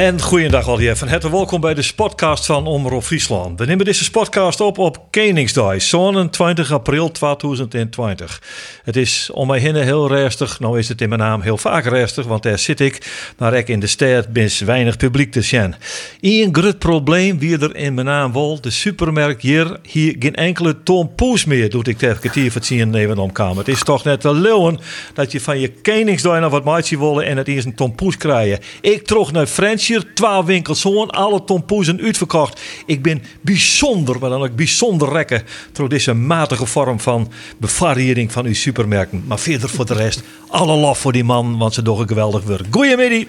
En goeiedag alweer. Van harte welkom bij de spotcast van Omroep Friesland. We nemen deze spotcast op op Koningsdag, zo'n 20 april 2020. Het is om mij heen heel rustig. Nou is het in mijn naam heel vaak rustig, want daar zit ik. Maar ik in de stad ben weinig publiek te zien. Eén groot probleem wie er in mijn naam wel. De supermarkt hier, hier geen enkele Tom Poes meer, doet ik tegen kwartier van zien even omkomen. Het is toch net te leeuwen dat je van je Koningsdag nog wat maatje willen en het eerst een Tom Poes krijgen. Ik trok naar Frans hier 12 winkels, gewoon alle tompoezen uitverkocht. Ik ben bijzonder, maar dan ook bijzonder rekken door deze matige vorm van bevariëring van uw supermerken. Maar verder voor de rest, alle lof voor die man, want ze doen een geweldig werk. Goeiemiddag,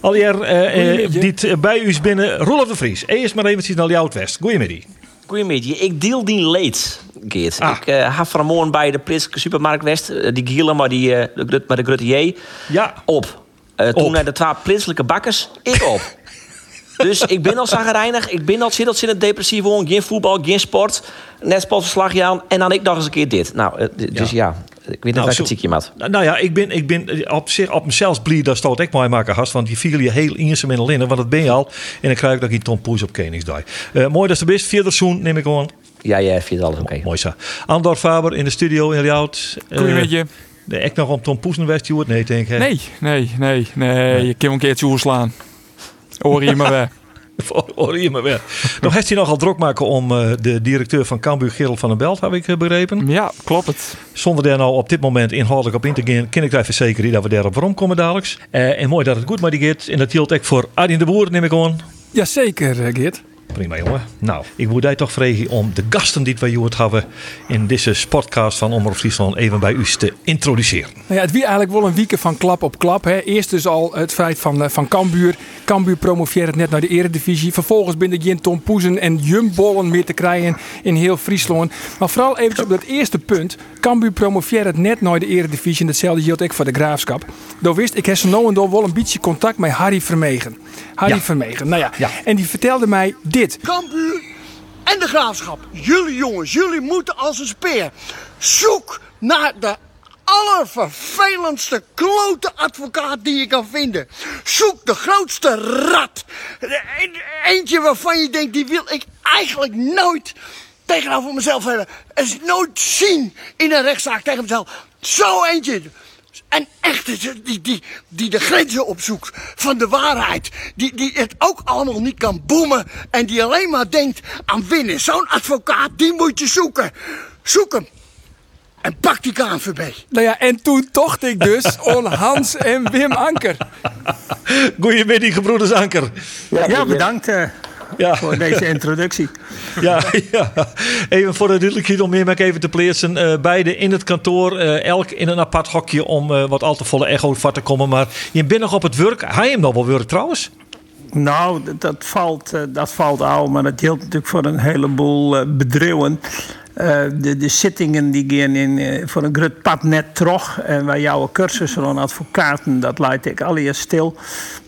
alweer uh, uh, dit bij u is binnen. Roelof de Vries, eerst maar even naar jouw West. Goeiemiddag. Goedemiddag. Ik deel die leed, Geert. Ah. Ik uh, ga vanmorgen bij de Pritske Supermarkt West, uh, die Gielen, maar die, uh, de, met de ja. op. Uh, toen naar de twee prinselijke bakkers, ik op. dus ik ben al zagrijnig, ik ben al zit al zin depressief gewoon, geen voetbal, geen sport, net sportverslagje aan en dan ik nog eens een keer dit. Nou, uh, dus ja. ja. Ik weet niet nou, het ziekje maat. Nou ja, ik ben, ik ben op zich op mezelf blij dat stoot ik mooi maken hast. Want die viel je heel eenzaam in. Want dat ben je al. En dan krijg ik dat ik Tom Poes op Koningsdag. Uh, mooi dat ze best. Vierde seizoen neem ik gewoon. Ja, ja, vierde alles oké. Okay. Mooi zo. Andor Faber in de studio in Rjout. Goedemiddag. Uh, ik nog om Tom Poes West Stuart? Nee, denk ik. Nee, nee, nee, nee. Je kan een keertje oerslaan. Hoor je maar weg. Hoor je maar weg. nog heeft hij nogal druk maken om uh, de directeur van Cambuur, Gerald van den Belt, heb ik uh, begrepen. Ja, klopt het. Zonder daar nou op dit moment inhoudelijk op in te gaan, kan ik daar verzekeren dat we daarop waarom komen dadelijk. Uh, en mooi dat het goed maar die gaat. En dat geldt ook voor Arjen de Boer, neem ik aan. Jazeker, Geert. Prima jongen. Nou, ik moet jij toch vragen om de gasten die wij het hebben in deze sportcast van Omroep Friesland even bij u te introduceren. Nou ja, het wie eigenlijk wel een week van klap op klap. Hè. Eerst dus al het feit van, van Cambuur. Cambuur promoveert net naar de eredivisie. Vervolgens binnen Jin Tom Poezen en Jumbollen meer te krijgen in heel Friesland. Maar vooral even op dat eerste punt. Cambuur promoveert net naar de eredivisie. En datzelfde geldt ook voor de graafschap. Door wist, ik heb zo nou en dan wel een beetje contact met Harry Vermegen. Harry ja. Vermegen, nou ja. ja. En die vertelde mij dit. Kambuur en de graafschap. Jullie jongens, jullie moeten als een speer. Zoek naar de allervervelendste klote advocaat die je kan vinden. Zoek de grootste rat. Eentje waarvan je denkt, die wil ik eigenlijk nooit tegenover mezelf hebben. Eens nooit zien in een rechtszaak tegen mezelf. Zo eentje. En echt, die, die, die de grenzen opzoekt van de waarheid. Die, die het ook allemaal niet kan boemen. En die alleen maar denkt aan winnen. Zo'n advocaat, die moet je zoeken. Zoek hem. En pak die KNVB. Nou ja, en toen tocht ik dus on Hans en Wim Anker. Goedemiddag, gebroeders Anker. Ja, ja bedankt. Uh ja. voor deze introductie. Ja, ja, even voor de duidelijkheid om meer met even te plaatsen. Uh, beide in het kantoor, uh, elk in een apart hokje om uh, wat al te volle echo vat te komen. Maar je bent nog op het werk. Hij hem nog wel werk trouwens? Nou, dat valt, dat valt al, maar dat geldt natuurlijk voor een heleboel bedrijven. Uh, de, de zittingen die gaan in, uh, voor een groot pad net terug. En wij jouw cursussen van advocaten, dat leidt ik allereerst stil.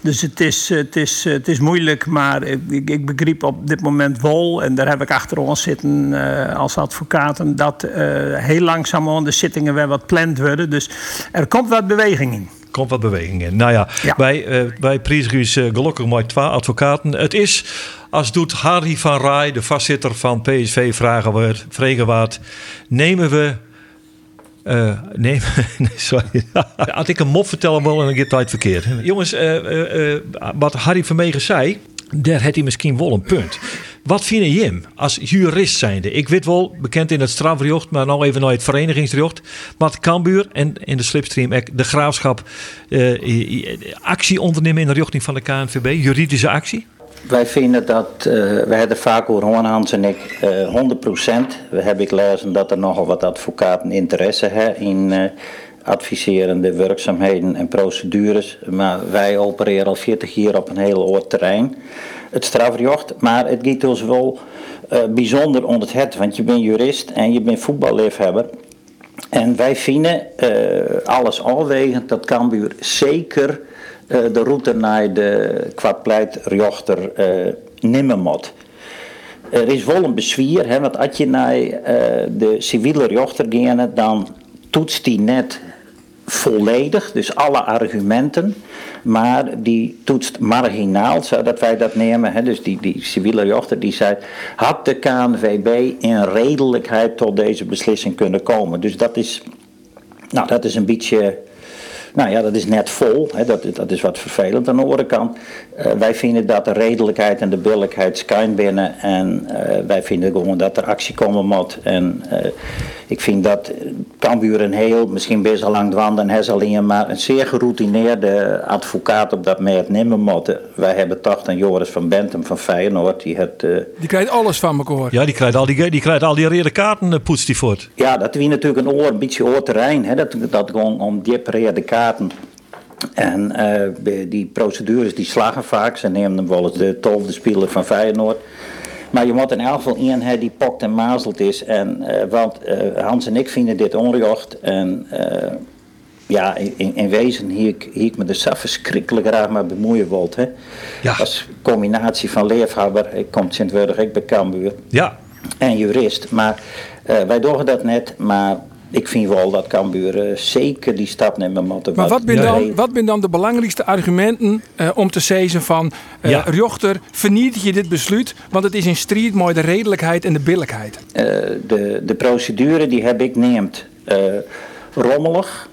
Dus het is, het is, het is moeilijk, maar ik, ik begreep op dit moment wel... en daar heb ik achter ons zitten uh, als advocaten... dat heel langzaam de zittingen weer wat pland worden. Dus er komt wat beweging in komt wat beweging in. Nou ja, ja. wij, uh, wij prijzen uh, gelukkig maar twee advocaten. Het is, als doet Harry van Rij, de vastzitter van PSV, vragen wat, nemen we... Uh, nee, sorry. Had ik een mop vertellen wil en dan gaat het verkeerd. Jongens, wat Harry Vermegen zei, daar had hij misschien wel een punt. Wat vind je als jurist zijnde? Ik weet wel, bekend in het strafrecht, maar nou even naar het verenigingsrecht. Maar Cambuur en in de slipstream de graafschap actie ondernemen in de richting van de KNVB, juridische actie? Wij vinden dat, uh, we hebben vaak over Hans en ik, uh, 100%. We hebben gelezen dat er nogal wat advocaten interesse hebben in uh, adviserende werkzaamheden en procedures. Maar wij opereren al 40 jaar op een heel oud terrein het strafrecht. Maar het gaat dus wel bijzonder onder het, want je bent jurist en je bent voetballiefhebber. En wij vinden, alles afwegend, dat Cambuur zeker de route naar de kwartpleit-rjochter nimmer moet. Er is wel een bezwier, hè, want als je naar de civiele rechter gaat, dan toetst die net volledig, dus alle argumenten, maar die toetst marginaal, zodat wij dat nemen. Hè? Dus die, die civiele rechter die zei, had de KNVB in redelijkheid tot deze beslissing kunnen komen. Dus dat is, nou, dat is een beetje nou ja, dat is net vol. Hè, dat, dat is wat vervelend. Aan de andere kant, uh, wij vinden dat de redelijkheid en de billijkheid schijn binnen. En uh, wij vinden gewoon dat er actie komen moet. En uh, ik vind dat Cambuur een heel, misschien best al lang dwanden en alleen, maar een zeer geroutineerde advocaat op dat merk nemen moeten. Wij hebben toch een Joris van Bentum van Feyenoord. Die, het, die krijgt alles van elkaar. Ja, die krijgt al die, die, krijgt al die rode kaarten, poetst die voort. Ja, dat wie natuurlijk een oor, een beetje oorterrein. Hè, dat, dat gewoon om die rode kaarten en uh, die procedures die slagen vaak. Ze nemen hem wel eens de tolfde speler van Feyenoord. Maar je moet in elk geval hebben die pokt en mazelt is. En, uh, want uh, Hans en ik vinden dit onrecht. En ja, in, in, wezen hier ik, hier ik me er zelf verschrikkelijk graag mee bemoeien wil. Hè. Ja. Als combinatie van leefhebber, ik kom Sint-Wurdig, ik ben Cambuur. Ja. En jurist. Maar wij doen dat net, maar ik vind wel dat Cambuur uh, zeker die stap nemen moet. Maar wat zijn dan, wat dan de belangrijkste argumenten uh, om te zeggen van... Uh, ja. Rjochter, vernietig je dit besluit, want het is in strijd met de redelijkheid en de billijkheid. de, de procedure die heb ik neemt rommelig,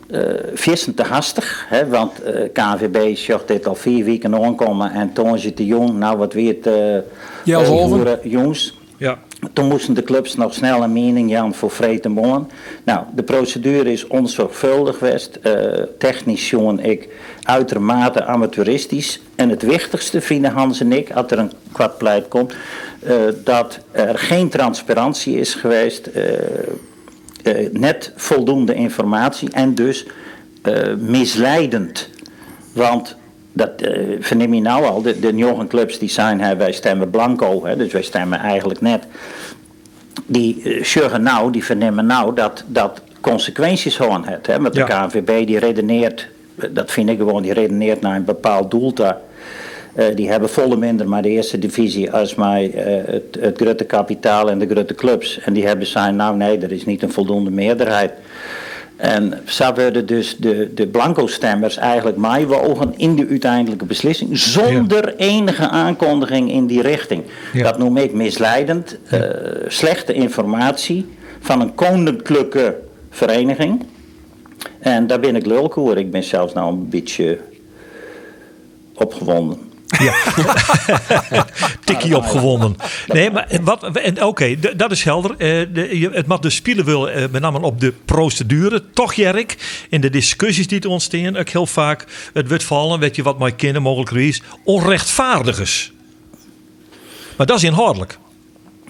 vissen te hastig. Hè, want KNVB zag dit al vier weken aankomen en toen zit de jong, nou wat weer het uh, jongens. Ja. Toen moesten de clubs nog snel een mening Jan voor vreten bonnen. Nou, de procedure is onzorgvuldig geweest. Uh, technisch jongen ik uitermate amateuristisch. En het wichtigste vinden Hans en ik, als er een kwart pleit komt, uh, dat er geen transparantie is geweest. Uh, net voldoende informatie en dus misleidend. Want dat uh, verneem je nou al. De, de jonge clubs die zijn, hè, wij stemmen blanco, hè, dus wij stemmen eigenlijk net. Die uh, nou, die vernemen nou dat dat consequenties gewoon heeft. Hè, met de ja. KNVB die redeneert, dat vind ik gewoon, die redeneert naar een bepaald doel daar. Uh, die hebben volle minder maar de eerste divisie als uh, het, het grote kapitaal en de grote clubs. En die hebben zijn, nou nee, er is niet een voldoende meerderheid. En zo werden dus de, de blanco-stemmers eigenlijk meewogen in de uiteindelijke beslissing, zonder enige aankondiging in die richting. Dat noem ik misleidend, uh, slechte informatie van een koninklijke vereniging. En daar ben ik lulkoer. Ik ben zelfs nou een beetje opgewonden. Ja. Tikkie opgewonden. Nee, maar wat, oké, dat is helder. Uh, de, het mag de spelen wil uh, met name op de procedure. Toch, Jerk, in de discussies die te ontstaan, ook heel vaak het wordt vallen, weet je wat mijn kinderen mogelijk is, onrechtvaardigers. Maar dat is inhoudelijk.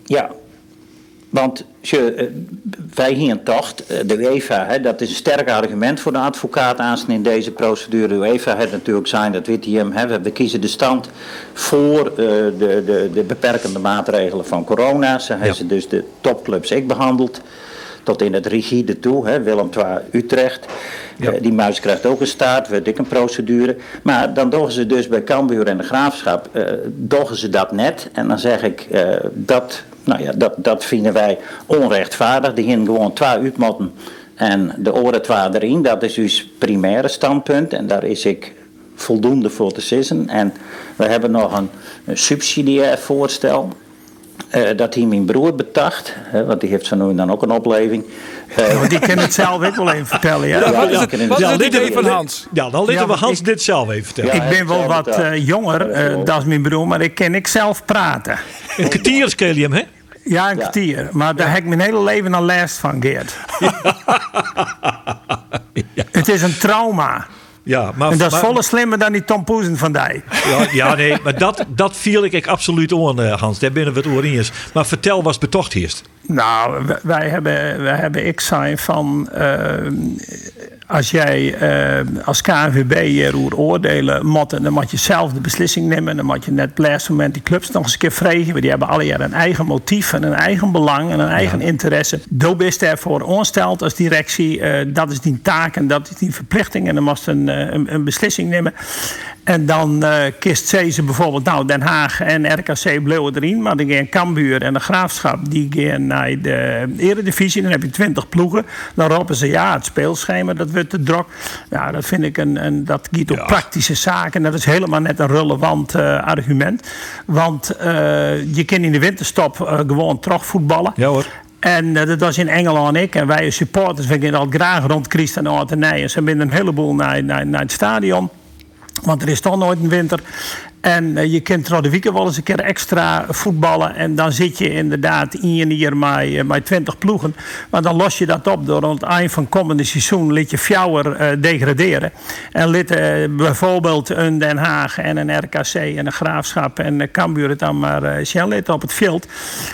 Ja, want je, eh, wij hier in Tocht, eh, de UEFA, hè, dat is een sterk argument voor de advocaat aanstaan in deze procedure. De UEFA heeft natuurlijk zijn, dat weet je hè, we kiezen de stand voor uh, de, de, de beperkende maatregelen van corona. Ze hebben dus de topclubs ik behandeld, tot in het rigide toe, hè, Willem II Utrecht. Ja. Uh, die muis krijgt ook een staart, weet ik een procedure. Maar dan doggen ze dus bij Cambuur en de Graafschap, uh, ze dat net. En dan zeg ik, dat nou ja, dat, dat vinden wij onrechtvaardig. Die gaan gewoon twee uitmotten en de oren twee erin. Dat is dus primaire standpunt en daar is ik voldoende voor te sissen. En we hebben nog een, een subsidiair voorstel. Uh, dat hij mijn broer betacht, hè, want die heeft zo nu dan ook een opleving. Uh, die kan het zelf ook wel even vertellen. Ja, ja, wat is het, wat ja, idee van Hans? Ja, dan laten we Hans dit zelf even vertellen. ik ben wel wat uh, jonger, uh, dat is mijn broer, maar ik ken ik zelf praten. Een kwartierskelium, hè? Ja, een kwartier. Maar daar heb ik mijn hele leven al last van, Geert. Het is een trauma. Ja, maar, en dat is volle slimmer dan die Tom Poezen van die. Ja, ja, nee, maar dat, dat viel ik, ik absoluut aan, eh, Hans. Daar binnen wat ooriniers. Maar vertel was betocht eerst. Nou, wij hebben, wij hebben ik zijn van... Uh, als jij uh, als KNVB je roer oordelen moet, dan moet je zelf de beslissing nemen. Dan moet je net op het laatste moment die clubs nog eens een keer vragen. Die hebben alle jaar een eigen motief en een eigen belang en een eigen interesse. Doe best daarvoor onstelt als directie. Uh, dat is die taak en dat is die verplichting. En dan moest een, een, een beslissing nemen. En dan uh, kist ze bijvoorbeeld, nou Den Haag en RKC bleven erin. Maar dan gaan Cambuur en de Graafschap, die gaan naar de Eredivisie. Dan heb je 20 ploegen. Dan roepen ze, ja, het speelschema, dat wordt te druk. Ja, dat vind ik een, een dat giet op ja. praktische zaken. Dat is helemaal net een relevant uh, argument. Want uh, je kan in de winterstop gewoon terugvoetballen. Ja hoor. En dat was in Engeland en ik. En wij supporters, we gaan al graag rond Christen en Ortenij. Ze zijn een heleboel naar, naar, naar het stadion. Want er is toch nooit een winter. En uh, je de weekend wel eens een keer extra voetballen. En dan zit je inderdaad in je hier met, uh, met 20 ploegen. Maar dan los je dat op door aan het eind van het komende seizoen liet je fjouwer uh, degraderen. En liet bijvoorbeeld een Den Haag en een RKC en een Graafschap en een Cambuur het dan maar uh, op het veld.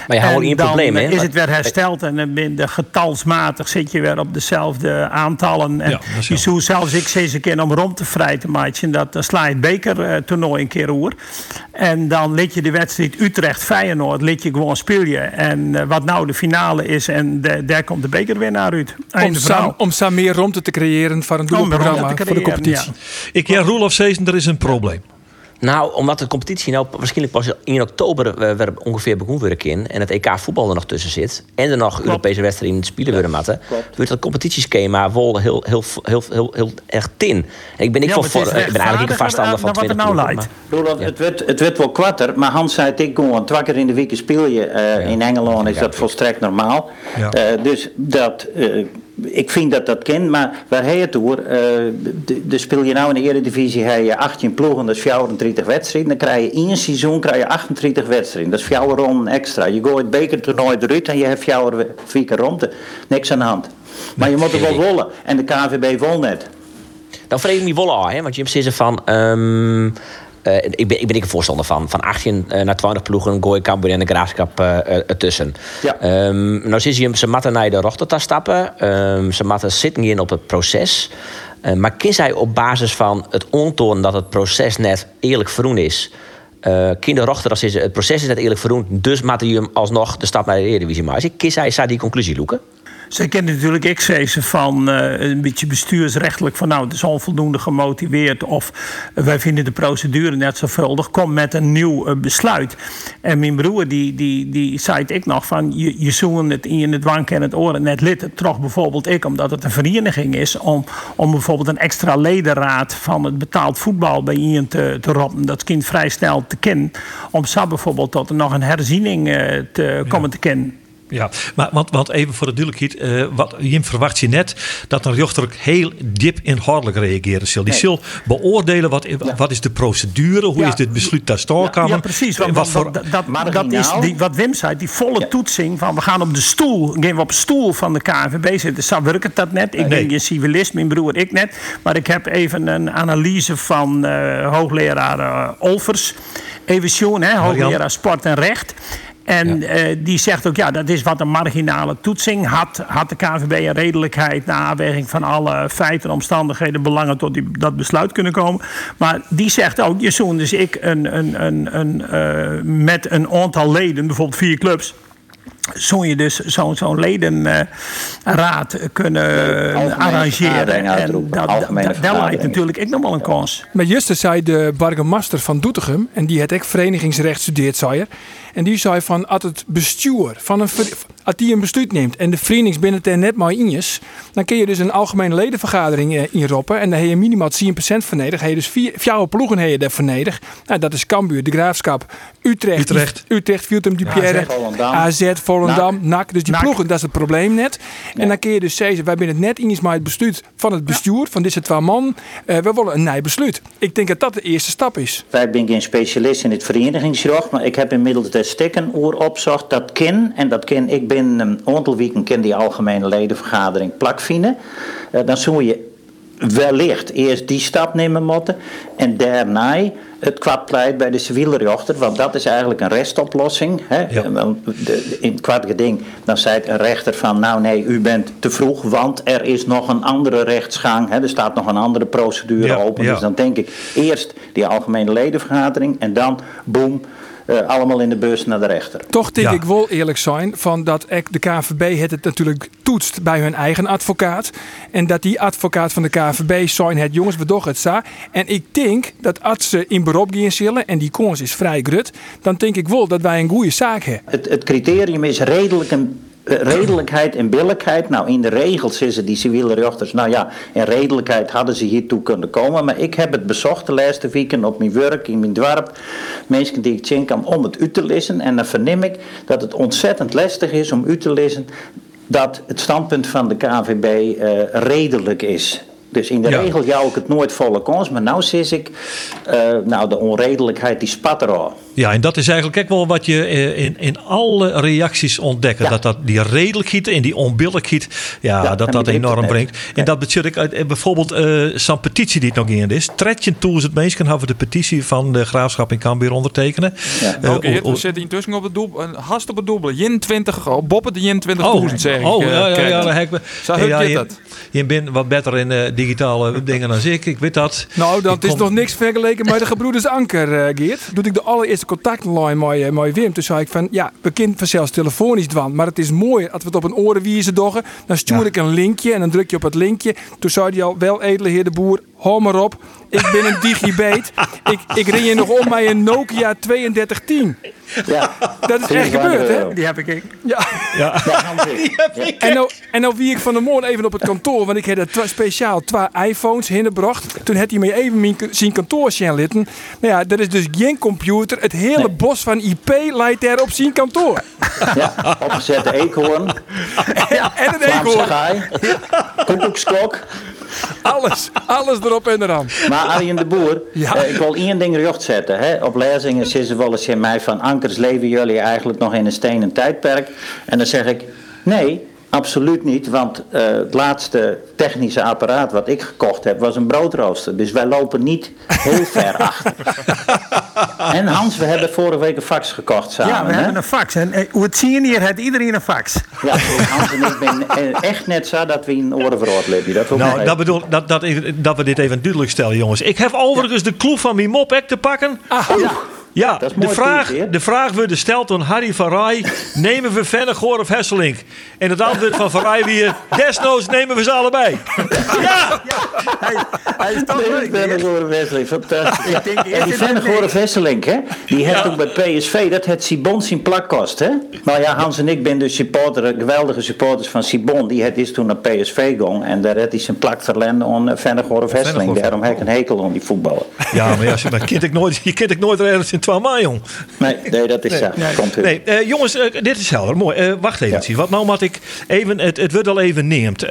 Maar je houdt niet een probleem, hè? is het weer hersteld en dan ben je getalsmatig zit je weer op dezelfde aantallen. En Ja, dat je zelfs ik eens een keer om rond te vrijten, maatje. Dat dan sla je het bekertoernooi een keer oer. En dan liet je de wedstrijd Utrecht-Feyenoord liet je gewoon spelen. En eh, wat nou de finale is en de- daar komt de bekerwinnaar uit. Om, samen, om samen meer ruimte te creëren voor een doelprogramma voor de competitie. Ik ja, Roelof Sezen, er is een probleem. Nou, omdat de competitie nou waarschijnlijk pas in oktober eh, weer ongeveer begon weer in en het EK voetbal er nog tussen zit en er nog Europese wedstrijden in het spelen worden matten, wordt dat competitieschema wel heel, heel, heel, heel, heel, erg tin. En ik ben ik Ja, voor, ik ben eigenlijk een vaststander van dan wat er 20 nou ploegen, lijkt. maar- Roland, Ja. het, werd, het werd wel kwarter, maar Hans zei het ik gewoon twee keer in de week speel je. eh, In Engeland is dat volstrekt normaal. Ja. Eh, dus dat, eh, ik vind dat dat kan, maar waar hij het door, eh, de, de speel je nou in de Eredivisie, heb je 18 ploegen, dat is 34 wedstrijden. Dan krijg je in een seizoen krijg je 28 wedstrijden. Dat is 4 ronden extra. Je gooit het bekertoernooi eruit en je hebt 4 vier keer ronde. Niks aan de hand. Maar je moet er wel wollen. En de KVB vol net. Dan vrees ik me wel aan, hè? want je hebt zitten van. ehm, eh, ik, ben, ik ben ik een voorstander van. Van 18 eh, naar 20 ploegen, gooi Cambuur en de Graafschap eh, ertussen. Ja. Ehm, nou zit je, ze moeten naar de stappen. Ehm, ze moeten zitten in op het proces. Maar kies hij op basis van het ontoon dat het proces net eerlijk verroen is. eh kinderrochter, het proces is net eerlijk verroend, dus je hem alsnog de stap naar de Eredivisie maken. Kies hij, zou die conclusie loeken? Ze kennen natuurlijk ze van eh, een beetje bestuursrechtelijk van nou het is onvoldoende gemotiveerd of wij vinden de procedure net zorgvuldig. Kom met een nieuw eh, besluit. En mijn broer die, die, die zei ik nog van je, je zoen het in het wank en het oren net lid. Toch bijvoorbeeld ik omdat het een vereniging is om, om bijvoorbeeld een extra ledenraad van het betaald voetbal bij je te, te roppen. Dat kind vrij snel te kennen. Om zo bijvoorbeeld tot er nog een herziening eh, te komen te kennen. Ja, maar want, want even voor de duidelijkheid. eh wat, Jim verwacht je net dat een rechter ook heel diep inhoudelijk reageren zal. Die zal beoordelen wat, wat is de procedure, hoe Ja. is dit besluit daar staan Ja, komen. ja, precies. Want, wat voor, dat, dat, dat is die, wat Wim zei, die volle Ja. toetsing van we gaan op de stoel, gaan we op de stoel van de KNVB zitten. Zo werkt het dat net. Ik Nee. ben geen civilist, mijn broer ik net. Maar ik heb even een analyse van eh, hoogleraar eh, Olvers. Even Sjoen, hè, hoogleraar sport en recht. En eh, die zegt ook, ja, dat is wat een marginale toetsing. Had, had de KNVB een redelijkheid naar aanweging van alle feiten, omstandigheden, belangen tot die, dat besluit kunnen komen. Maar die zegt ook, je zoen dus ik een, een, een, een, eh, met een aantal leden, bijvoorbeeld vier clubs. Zou je dus zo'n zo'n ledenraad kunnen algemene arrangeren. En dat, dat, daar lijkt natuurlijk ik nog wel een kans. Maar juist zei de burgemeester van Doetinchem, en die het ook verenigingsrecht studeert, zei er. En die zei van, als het bestuur van een als die een besluit neemt en de vereniging binnen het er net maar in is, dan kun je dus een algemene ledenvergadering eh, inroppen en dan heb je minimaal 10% vernedig. Heb je dus vier, vier ploegen heb je daar vernedig. Nou, dat is Cambuur, de Graafschap, Utrecht, Utrecht. Utrecht, Viltum, Dupierre, AZ, Volendam. AZ, Volendam, NAC. Dus die NAC. ploegen, dat is het probleem net. En dan kun je dus zeggen, wij zijn het net in is maar het besluit van het bestuur, van deze twee man. eh, we willen een nieuw besluit. Ik denk dat dat de eerste stap is. Wij zijn geen specialist in het verenigingsrecht, maar ik heb inmiddels de stikken oer opzocht dat kin, en dat kin, ik ben een aantal weken ken die algemene ledenvergadering plakvinden. Eh, dan zou je wellicht eerst die stap nemen moeten en daarna het kwartpleit bij de civiele rechter, want dat is eigenlijk een restoplossing. Hè? in het kwartgeding dan zei een rechter van nou nee, u bent te vroeg, want er is nog een andere rechtsgang, hè? er staat nog een andere procedure open. Dus dan denk ik eerst die algemene ledenvergadering en dan boem, uh, allemaal in de bus naar de rechter. Toch denk ik wel eerlijk zijn van dat de KVB het, het natuurlijk toetst bij hun eigen advocaat. En dat die advocaat van de KVB zijn het jongens, we toch het sta. En ik denk dat als ze in beroep gaan zullen en die kans is vrij grut, dan denk ik wel dat wij een goede zaak hebben. Het, het criterium is redelijk een eh, redelijkheid en billijkheid. Nou, in de regels is het die civiele rechters. Nou ja, in redelijkheid hadden ze hiertoe kunnen komen. Maar ik heb het bezocht de laatste weken op mijn werk, in mijn dorp. Mensen die ik zien kan om het u te lezen. En dan verneem ik dat het ontzettend lastig is om u te lezen dat het standpunt van de KVB uh, eh, redelijk is. Dus in de regel jou ik het nooit volle kans, maar nou zie ik, uh, nou de onredelijkheid die spat er al. Ja, en dat is eigenlijk ook wel wat je eh, in, in alle reacties ontdekken. Dat, dat die redelijkheid en die onbillijkheid, ja, ja dat dat enorm brengt. En dat betekent ik eh, bijvoorbeeld uh, zo'n petitie die het nog in is. Tretjen toe het mensen hebben de petitie van de graafschap in Cambuur ondertekenen. Ja. Uh, Oké, okay, zit intussen op het doel, een hast op het dubbel. Jin 20, oh, boppen de Jin 20.000 oh, zeg ik. Oh, ja, ja, ja, heb ik. Zo ja, je, dat. Je bent wat beter in uh, digitale dingen dan ik, ik weet dat. Nou, dat is nog niks vergeleken met de gebroeders Anker, uh, Geert. Doe ik de allereerste contactlijn mooi, mooi Wim. Toen zei ik van, ja, we kunnen vanzelfs telefonisch dwan. Maar het is mooi als we het op een orenwiezen doggen. Dan stuur ik een linkje en dan druk je op het linkje. Toen zei hij al, wel edele heer de boer, hou maar op. Ik ben een digibate. ik, ik ren je nog om bij een Nokia 3210. Ja. Dat is echt gebeurd, hè? Die heb ik. Ja. ja. Die heb ik. En nou, en nou wie ik van de morgen even op het kantoor, want ik had er speciaal twee iPhones hinnebracht. Toen had hij me even mijn, zijn kantoor litten. Nou ja, dat is dus geen computer. Het hele bos van IP leidt er op zijn kantoor. Ja, opgezette eekhoorn. Ja, en een eekhoorn. Koekoeksklok. alles, alles erop en eraan. Maar Arjen de Boer, ja. uh, ik wil één ding recht zetten. Hè. Op lezingen zeggen ze wel eens in mij van Ankers leven jullie eigenlijk nog in een stenen tijdperk. En dan zeg ik, nee, Absoluut niet, want uh, het laatste technische apparaat wat ik gekocht heb was een broodrooster. Dus wij lopen niet heel ver achter. En Hans, we hebben vorige week een fax gekocht samen. Ja, we hè? hebben een fax. En uh, hoe het zien hier, heeft iedereen een fax. Ja, Hans en ik ben eh, echt net zo dat we in oren verhoord leven. Dat, nou, dat bedoel dat, dat, dat we dit even duidelijk stellen, jongens. Ik heb overigens de kloe van mijn mop te pakken. Ah, ja. Ja, de, vraag, de vraag wordt gesteld door Harry van Rij. Nemen we Vennegoor of Hesselink? En het antwoord van Van Rij weer... Desnoods nemen we ze allebei. Ja! Hij, hij is toch leuk. Vennegoor of Hesselink, fantastisch. Ja. En die Vennegoor of Hesselink, hè? Die heeft ook bij PSV... Dat het Sibon zijn plakkost, hè? Nou ja, Hans en ik ben dus supporter, geweldige supporters van Sibon. Die het is toen naar PSV gong. En daar heeft hij zijn plak verlenden aan Vennegoor of Hesselink. Daarom heb ik een hekel aan die voetballen. Ja, maar ja, je kent ik nooit, je kent ik nooit ergens in twaalf jong. Nee, nee, dat is nee. zo. Nee, uh, jongens, uh, dit is helder. Mooi. Uh, wacht even. Ja. Wat nou moet ik even, het, het wordt al even neemt.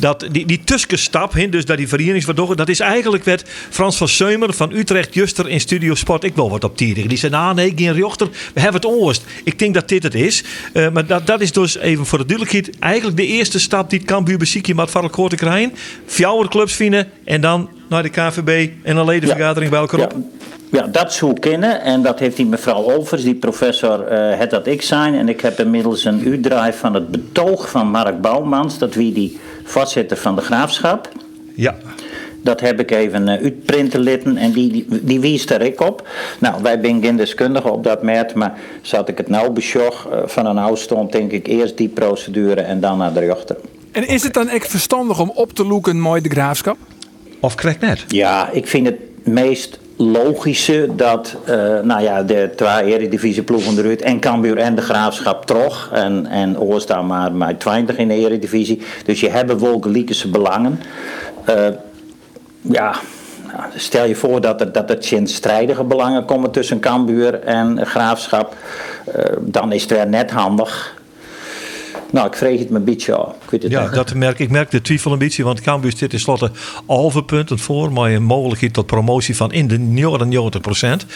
Dat die, die tussenstap, dus dat die verenigingsverdogen, dat is eigenlijk wat Frans van Seumer van Utrecht Juster in Studio Sport ik wil wat op tieren. Die zei, nou nee, geen rechter, we hebben het oorst. Ik denk dat dit het is. Uh, maar dat, dat is dus even voor de duidelijkheid eigenlijk de eerste stap die het Cambuur beziekje met van te krijgen. Fjouwer clubs vinden en dan naar de KVB en een ledenvergadering ja. bij elkaar op. Ja. Ja, dat zou kennen. En dat heeft die mevrouw Olvers, die professor, uh, het dat ik zijn. En ik heb inmiddels een u-drive van het betoog van Mark Bouwmans. Dat wie die voorzitter van de graafschap. Ja. Dat heb ik even uh, uitprinten litten en die, die, die wies er ik op. Nou, wij zijn geen deskundigen op dat merk, maar zat ik het nou besjoch uh, van een afstand, denk ik eerst die procedure en dan naar de rechter. En is het dan echt verstandig om op te loeken mooi de graafschap? Of krijgt net? Ja, ik vind het meest logische dat uh, nou ja, de twee eredivisieploegen eruit en Cambuur en de Graafschap toch en, en Oorstaan maar maar 20 in de eredivisie. Dus je hebt wel belangen. Uh, ja, nou, stel je voor dat er, dat er strijdige belangen komen tussen Cambuur en Graafschap. Uh, dan is het weer net handig Nou, ik vreeg het me een beetje af. Ik weet het Ja, dat merk, ik merk de twijfel een beetje, want Cambuur zit tenslotte halve punten voor, maar een mogelijkheid tot promotie van in de 90%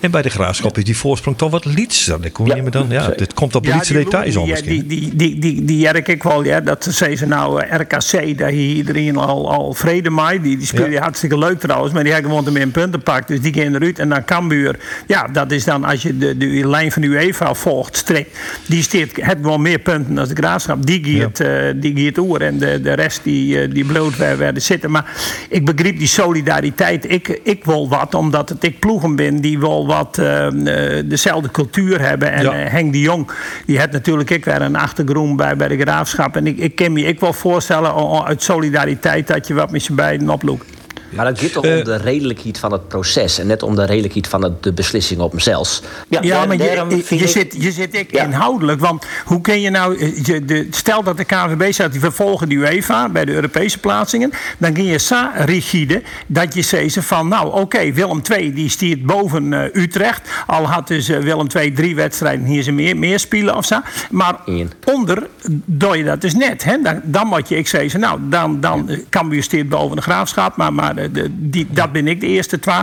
En bij de Graafschap is die voorsprong toch wat lietser. Dat kon je Ja, meer dan, ja, dit komt op Ja, lietse details om die, misschien. Die, die, die, die, die jerk ik wel, ja. Dat zei ze nou eh, RKC, daar hier iedereen al, al vrede mee. Die, die spelen Ja. hartstikke leuk trouwens, maar die hebben gewoon meer punten pakt. Dus die gaan eruit. En dan Cambuur, ja, dat is dan als je de, de lijn van UEFA volgt, strikt. Die steert, het gewoon meer punten dan de Graafschap. Die geeft, eh, die geeft oer en de, de rest die, eh, die bloot werden zitten. Maar ik begreep die solidariteit. Ik, ik wil wat, omdat het ik ploegen ben die wel wat eh, eh, dezelfde cultuur hebben. En Ja. eh, Henk de Jong, die had natuurlijk ik weer een achtergrond bij, bij de graafschap. En ik, ik kan me ik wel voorstellen uit solidariteit dat je wat met z'n beiden oploekt. Maar het gaat toch Eh. om de redelijkheid van het proces en net om de redelijkheid van het- de beslissing op mezelf. Ja, maar je, je, ik- zit, je zit ik Ja. inhoudelijk. Want hoe kun je nou. eh, Je, de, stel dat de KNVB zegt, die vervolgen die UEFA bij de Europese plaatsingen. Dan kun je zo rigide dat je zegt van. Nou, oké, Willem II die stiert boven eh, Utrecht. Al had dus Willem II drie wedstrijden. Hier ze meer, meer spelen of zo. Maar Eén. onder doe je dat dus net. Hè? Dan, dan moet je ik zeggen, nou, dan, dan Cambuur steert boven de graafschap. Maar, maar de, de- die, dat ben ik de eerste twee.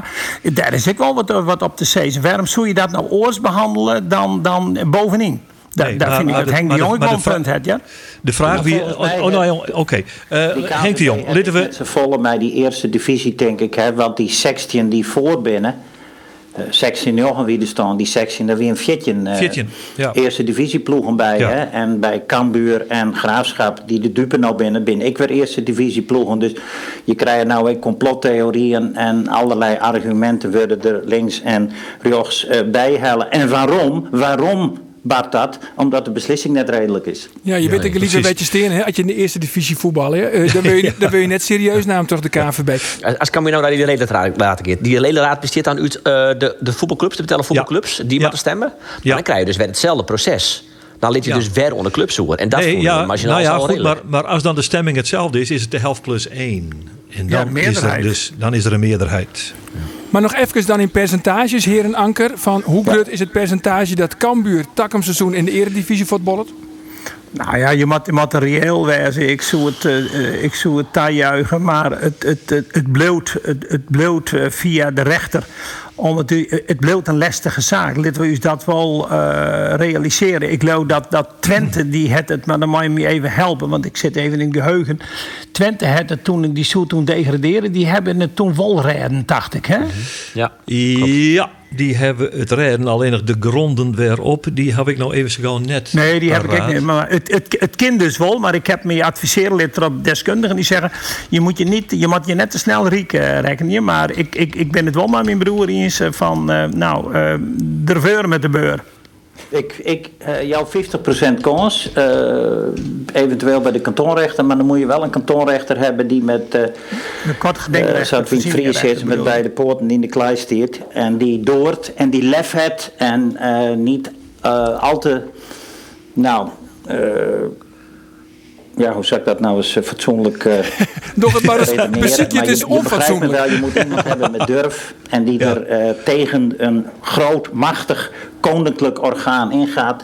Daar is ik wel wat, wat op te zeggen. Waarom zou je dat nou oors behandelen dan, dan bovenin? Da, Nee, daar maar- vind ik dat Henk de Jong maar wel de een punt heeft, ja? De vraag wie... Oh, oh, nou, oké. Eh, Die Henk de Jong, laten we... Ze volgen mij die eerste divisie, denk ik. Hè, want die section die voor binnen. Eh Jochen wie er staan, die section, daar weer een fjitje. eh, Fjitje, ja. Eerste divisieploegen bij. Ja. Hè, en bij Cambuur en Graafschap, die de dupe nou binnen, ben ik weer eerste divisieploegen. Dus je krijgt nou weer complottheorieën en allerlei argumenten worden er links en rechts eh, bij halen. En waarom? Waarom? Bart dat? Omdat de beslissing net redelijk is. Ja, je weet nee, ik liever een beetje steen, hè? Als je in de eerste divisie voetballen, hè? Eh, dan, wil je, dan wil je net serieus naam toch de KVB. Als- Als kan je nou naar die ledenraad laten gaan. Die ledenraad besteedt dan uit eh, de, de voetbalclubs, de betellen voetbalclubs, die Ja. moeten stemmen. Maar Ja. dan krijg je dus weer hetzelfde proces. Dan liet je Ja. dus weer onder clubs zoeken. En dat Nee, voelde ja, maar je nou ja, goed, maar, maar als dan de stemming hetzelfde is, is het de helft plus één. En Ja, dan, is er meerderheid. dus, dan is er een meerderheid. Maar nog even dan in percentages, heren Anker. Van hoe groot is het percentage dat Cambuur takum seizoen in de eredivisie voetballt? Nou ja, je moet, er reëel wezen. Ik zou het, eh, eh, ik zou het juichen, maar het, het, het, het bloot, het, het bloot eh, via de rechter. Om het, het bloot een lastige zaak. Laten we ons dat wel eh, realiseren. Ik geloof dat, dat Twente, die het het, maar dan moet je me even helpen, want ik zit even in geheugen. Twente had het toen, die zou toen degraderen, die hebben het toen wel redden, dacht ik. Hè? Ja. Ja, die hebben het redden. Alleen nog de gronden weer op. Die heb ik nou even zo net Nee, die heb ik niet. Maar het, het, het kind dus wel, maar ik heb me adviseren op deskundigen die zeggen: je moet je, niet, je, moet je net te snel riek eh, rekenen. Maar ik, ik, ik ben het wel met mijn broer eens eh, van, eh, nou, eh de met de beur. Ik, ik eh, jouw 50% kans, eh, eventueel bij de kantonrechter, maar dan moet je wel een kantonrechter hebben die met, kort eh gedenkrecht. zoals wie Fries zit, met beide poorten in de klei stiert. En die doort en die lef heeft en niet al te, nou, ja, hoe zeg ik dat nou eens eh, fatsoenlijk eh Doch het maar eens, muziekje, het is je onfatsoenlijk. wel, je moet iemand hebben met durf en die Ja. er eh, tegen een groot, machtig, koninklijk orgaan ingaat.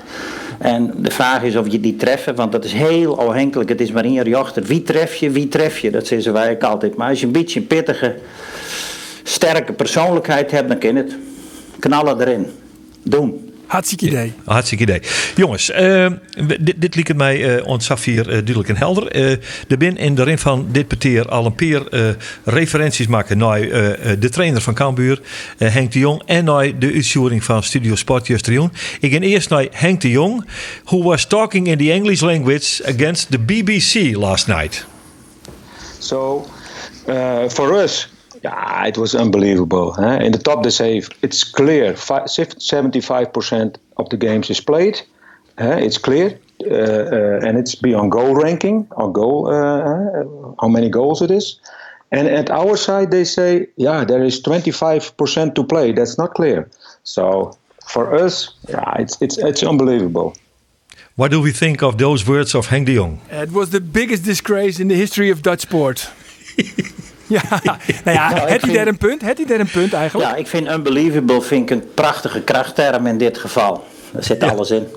En de vraag is of je die treffen, want dat is heel afhankelijk. Het is maar in je jochter. Wie tref je, wie tref je? Dat zeggen wij ook altijd. Maar als je een beetje een pittige, sterke persoonlijkheid hebt, dan kan het. Knallen erin. Doen. Hartstikke idee. Hartstikke idee. Jongens, eh, dit, dit liet het mij uh, Safir uh, duidelijk en helder. Uh, er bin in de rin van dit peteer al een paar uh, referenties maken naar uh, de trainer van Cambuur, Henk de Jong, en naar de uitvoering van Studio Sport Justrion. Ik ga eerst naar Henk de Jong, who was talking in the English language against the BBC last night. So, uh, for us, yeah, it was unbelievable. Huh? In the top, they say it's clear. Seventy-five percent of the games is played. Huh? It's clear, uh, uh, and it's beyond goal ranking or goal. how many goals it is. And at our side, they say, yeah, there is twenty-five percent to play. That's not clear. So for us, yeah, it's it's it's unbelievable. What do we think of those words of Henk de Jong? It was the biggest disgrace in the history of Dutch sport. Ja, nou ja, Nou, vind- daar een punt? Hij daar een punt eigenlijk? Ja, ik vind unbelievable vind ik een prachtige krachtterm in dit geval. Daar zit alles in.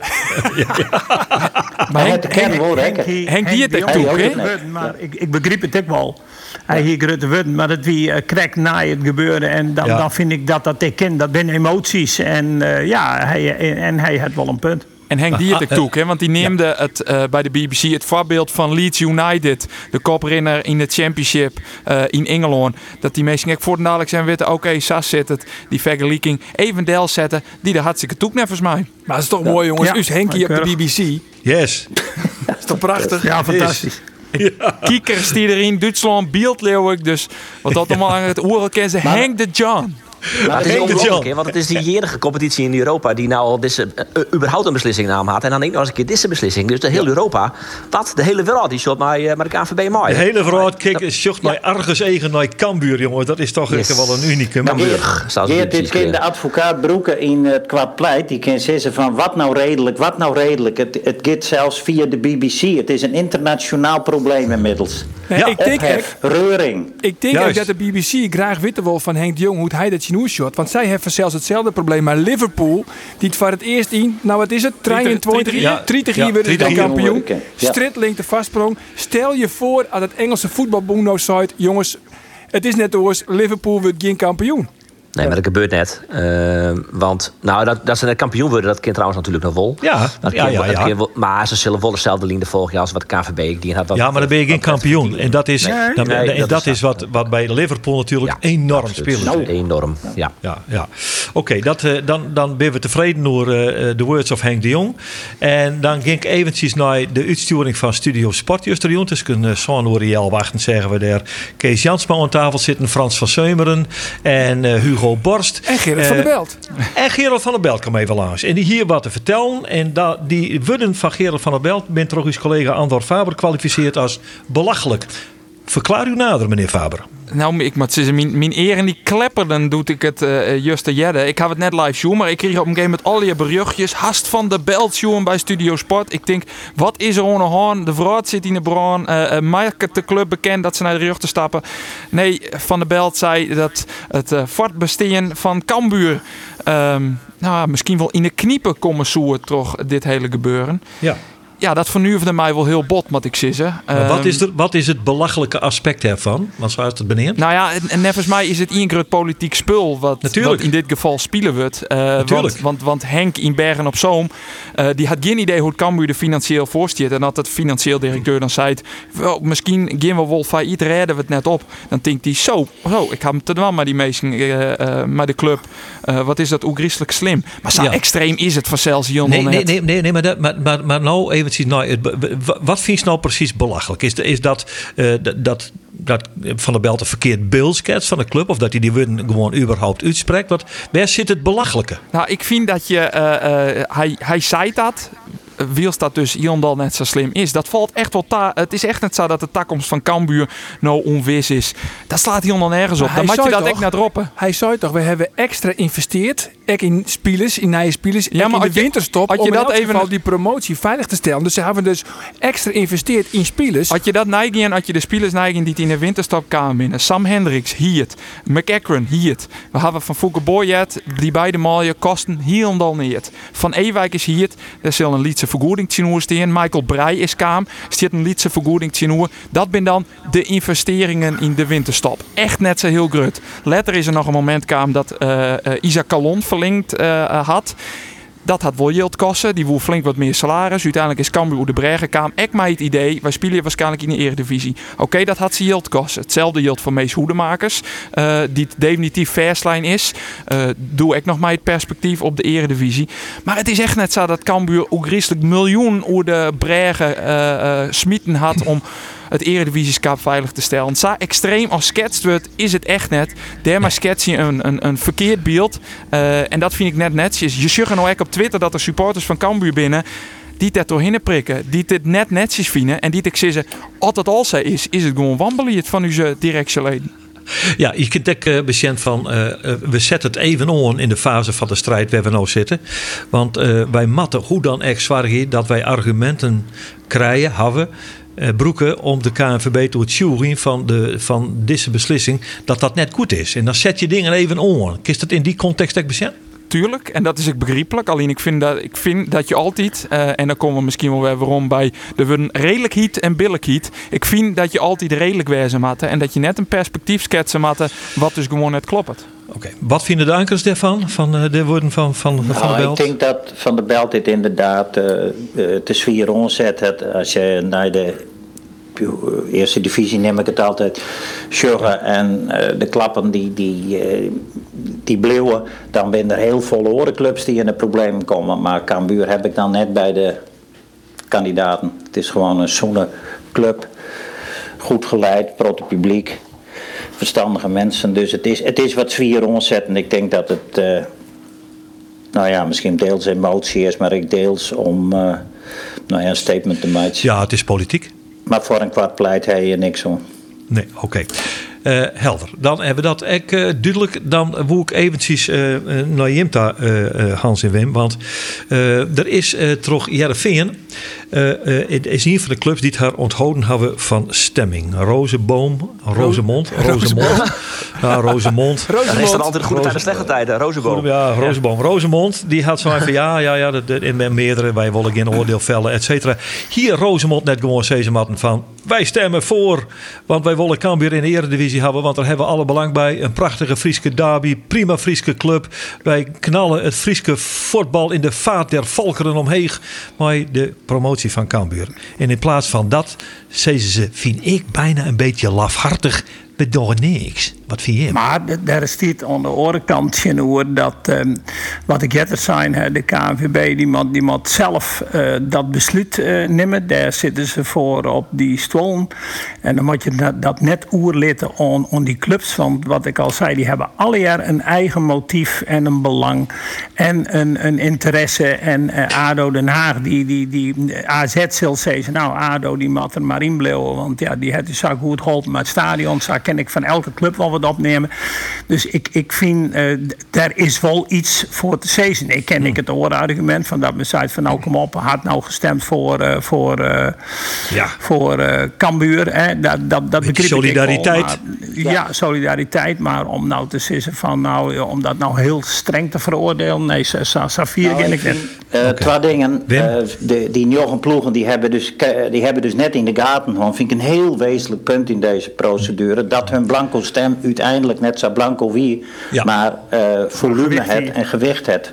Maar Henk- Henk, Henk- Henk, Henk- Henk, Henk- Henk die het ook toe, het. Maar ik, ik begreep het ook wel. Hij hier grote woorden, maar het wie uh, krek na het gebeuren. En dan, Ja. dan vind ik dat dat ik ken. Dat zijn emoties. En eh, ja, hij, en hij had wel een punt. En Henk die het ook toe, hè? want die neemde het eh, bij de BBC het voorbeeld van Leeds United, de koprenner in de Championship eh, in Engeland. Dat die mensen echt voor de dadelijk zijn weten, oké, Sas zit het, die vergelijking even deel zetten, die er hartstikke toe net volgens mij. Maar het is toch mooi, jongens. Ja. Us Henkie op de. BBC. Dat Yes. is toch prachtig? Ja, fantastisch. Kiekers die erin, Duitsland, Beeldleeuwik, dus wat dat allemaal aan het oren kennen ze, Henk de John. Maar het is de ongelooflijk, want het is die jarige competitie in Europa die nou al deze, eh, überhaupt een beslissing naam had. En dan ik nog eens een keer deze beslissing. Dus de hele Europa, wat? De hele wereld die shot maar, eh, met de KNVB mooi. De hele verhaal, kijk, zocht mij ergens eigen naar Cambuur, jongen. Dat is toch Yes. echt wel een unicum. Cambuur, dit kind de advocaat Broeken in het kwad pleit. Die kan zeggen van wat nou redelijk, wat nou redelijk. Het, het gaat zelfs via de BBC. Het is een internationaal probleem inmiddels. Nee, Ja. ik denk, Ophef, reuring. ik denk ook dat de BBC graag weten wil van Henk de Jong hoe hij dat Want zij hebben zelfs hetzelfde probleem. Maar Liverpool, die het voor het eerst in, nou wat is het, 23 ja. jaar, 30 Ja, jaar weer 30 de kampioen. Stritling te vastsprong. Stel je voor aan het Engelse voetbalboek nou jongens, het is net oors, Liverpool wordt geen kampioen. Nee, maar dat gebeurt net. Eh, want nou, dat, dat ze net kampioen worden, dat kind trouwens natuurlijk nog wel. Ja, Dat ja, kind- ja, ja. kind maar ze zullen wel dezelfde lijn volgen als wat KVB die had. Wat, Ja, maar dan ben je geen kampioen. En dat is, Nee. dan- Nee, en dat dat is wat, wat bij Liverpool natuurlijk Ja, enorm speelt. Nou, enorm, ja. Ja, ja. Oké, dat, eh, dan, dan ben we tevreden door eh, de words of Henk de Jong. En dan ging ik eventjes naar de uitsturing van Studio Sport. Juster Dus ik een uh, zo'n Riel wachten, zeggen we daar. Kees Jansma aan tafel zitten, Frans van Seumeren en eh, Hugo Borst. En Gerrit van der Eh, Belt. En Gerald van der Belt kwam even langs. En die hier wat te vertellen. En da, die woorden van Gerald van der Belt bent toch collega Andor Faber kwalificeert als belachelijk. Verklaar u nader, meneer Faber. Nou, ik moet zeggen, mijn, mijn eren die klepperden doet ik het eh juist te jedden. Ik had het net live zien, maar ik kreeg op een gegeven moment al je berichtjes. Hast van de belt zien bij Studio Sport. Ik denk, wat is er aan de? De vrouw zit in de brand. Uh, maakt de club bekend dat ze naar de rug te stappen? Nee, Van de Belt zei dat het uh, voortbestaan van Cambuur... ehm, nou, misschien wel in de kniepen komen toch dit hele gebeuren. Ja. Ja, dat vernuurde mij wel heel bot, moet ik zeggen. Maar wat, Ehm, is er, wat is het belachelijke aspect ervan? Want zo is het beneden. nou ja, en, en volgens mij is het een politiek spul wat, Natuurlijk. wat in dit geval spelen wordt. Eh, Natuurlijk. want, want, want Henk in Bergen op Zoom, eh, die had geen idee hoe het Cambuur er financieel voorstiert. En dat het financieel directeur dan zei, wel, misschien gaan we wel failliet redden we het net op. Dan denkt hij, zo, zo ik heb hem te doen met die meesten, uh, met de club. Uh, wat is dat oegriestelijk slim. Maar zo Ja. extreem is het van heel Nee, nee, nee, nee, nee maar, dat, maar, maar, maar nou eventjes, nou, het, wat vind je nou precies belachelijk? Is, is dat, eh, dat, dat, dat Van der Belt een verkeerd beeld schetst van de club? Of dat hij die woorden gewoon überhaupt uitspreekt? Wat, waar zit het belachelijke? Nou, ik vind dat je. eh, eh, hij, hij zei dat. Wiels dat dus Jondal net zo slim is. Dat valt echt wel. Ta het is echt net zo dat de takkomst van Cambuur nou onwis is. Dat slaat Jondal nergens op. Dan moet je dat echt naar droppen. Hij zei toch, we hebben extra investeerd. Ook in spelers, in nieuwe spelers. Ja, maar in de je- winterstop. had je om dat even- die promotie veilig te stellen. Dus ze hebben dus extra investeerd in spelers. Had je dat neiging, had je de spelers neiging die het in de winterstop kwamen binnen. Sam Hendricks, hier het. McEachran, hier het. We hebben van Fouke Boyet, die beide malje kosten hier en dan niet. Van Ewijk is hier het. Er zal een liedse vergoeding staan. Michael Breij is kaam. Stiert een liedse vergoeding. Dat zijn dan de investeringen in de winterstop. Echt net zo heel groot. Later is er nog een moment kwam dat eh, Isaac Calon verlengd eh, had. Dat had wel yield kosten. Die wil flink wat meer salaris. Uiteindelijk is Cambuur de Bregen kwam. Ik mij het idee, wij spelen waarschijnlijk in de eredivisie. Oké, dat had ze yield kosten. Hetzelfde yield voor Mees Hoedemakers. eh, die definitief verslijn is. Eh, doe ik nog maar het perspectief op de eredivisie. Maar het is echt net zo dat Cambuur ook miljoen oer de Bregen eh, smieten had om het Eredivisieskap veilig te stellen. Zo extreem als sketst wordt, is het echt net. Daarmee skets je een, een, een verkeerd beeld. Eh, en dat vind ik net netjes. Je zegt nou ook op Twitter dat er supporters van Cambuur binnen die het doorheen prikken, die dit net netjes vinden en die ik zeggen, als dat al zij is, is het gewoon wambeliert van uw directieleden. Ja, je kunt ook uh, bekend van, uh, uh, we zetten het even on in de fase van de strijd waar we nou zitten. Want wij matten hoe dan echt zwaar dat wij argumenten krijgen, hebben, broeken om de KNVB toe het van, de, van deze beslissing dat dat net goed is. En dan zet je dingen even on. Kist dat in die context bekend? tuurlijk. En dat is ik begrijpelijk. Alleen ik vind dat, ik vind dat je altijd, eh, en dan komen we misschien wel weer waarom bij de redelijk heat en billig heat. Ik vind dat je altijd redelijk wezen moet en dat je net een perspectief schetsen moet wat dus gewoon net klopt. Oké, wat vinden de ankers daarvan, van uh, de woorden van, van, van Nou, de Belt? ik denk dat Van der Belt dit inderdaad eh, eh, te sfeer onzet. Het, als je naar de eh, eerste divisie neem ik het altijd, Sjoggen en eh, de klappen die, die, eh, die bleven, dan zijn er heel volle clubs die in de problemen komen. Maar Cambuur heb ik dan net bij de kandidaten. Het is gewoon een zoene club, goed geleid, proto publiek, verstandige mensen. Dus het is, het is wat sfeer onzet en ik denk dat het, eh, nou ja, misschien deels emotie is, maar ik deels om eh, nou ja, een statement te maken. Ja, het is politiek. Maar voor een kwart pleit hij je niks om. Nee, oké. Eh, helder. Dan hebben we dat ook eh, duidelijk. Dan wil ik eventjes eh, eh, naar Jimta, eh, eh, Hans en Wim. Want eh, er is uh, toch Jereveen. eh eh, het is een van de clubs die het haar onthouden hebben van stemming. Rozenboom, Rosemond, Rosemond. Ja, Rosemond. Dan is er altijd goede tijden, slechte tijden. Rozenboom. Ja, Rozenboom. Rosemond, die had zo van ja, ja, ja, in meerdere, wij willen geen oordeel vellen, et cetera. Hier Rosemond net gewoon matten van, wij stemmen voor, want wij willen Cambuur in de eredivisie hebben, want daar hebben we alle belang bij. Een prachtige Frieske derby, prima Frieske club. Wij knallen het Frieske voetbal in de vaat der volkeren omheen, maar de promotie van Cambuur. En in plaats van dat, zeggen ze, vind ik bijna een beetje lafhartig, we doen niks. Wat vind? Maar daar staat aan de andere kant dat, ehm, wat ik zei, hè, de KNVB die moet, die moet zelf eh, dat besluit eh, nemen. Daar zitten ze voor op die stoel. En dan moet je dat, net oerlitten aan, aan die clubs. Want wat ik al zei, die hebben alle jaar een eigen motief en een belang. En een, een interesse. En eh, ADO Den Haag, die, die, die AZ zal zeggen, nou ADO die moet er maar in. Want ja, die heeft de zaak goed geholpen met het stadion. Ken ik van elke club wel wat opnemen. Dus ik, ik vind, eh, d- daar is wel iets voor te zeggen. Ik ken ik het argument van dat men zei van nou kom op, had nou gestemd voor, eh, voor, eh, Ja. voor eh Cambuur. Hè? Dat, dat, dat begreep ik wel, solidariteit. maar- ja, solidariteit. Maar om nou te zeggen van nou, om dat nou heel streng te veroordelen. Nee, Safir Nou, ken ik eh, Twee dingen. Eh, die jonge ploegen die hebben, dus, die hebben dus net in de gaten gewoon, vind ik een heel wezenlijk punt in deze procedure. Dat hun blanco stem uiteindelijk net zo blanco wie, Ja. maar eh, volume wie. en gewicht het.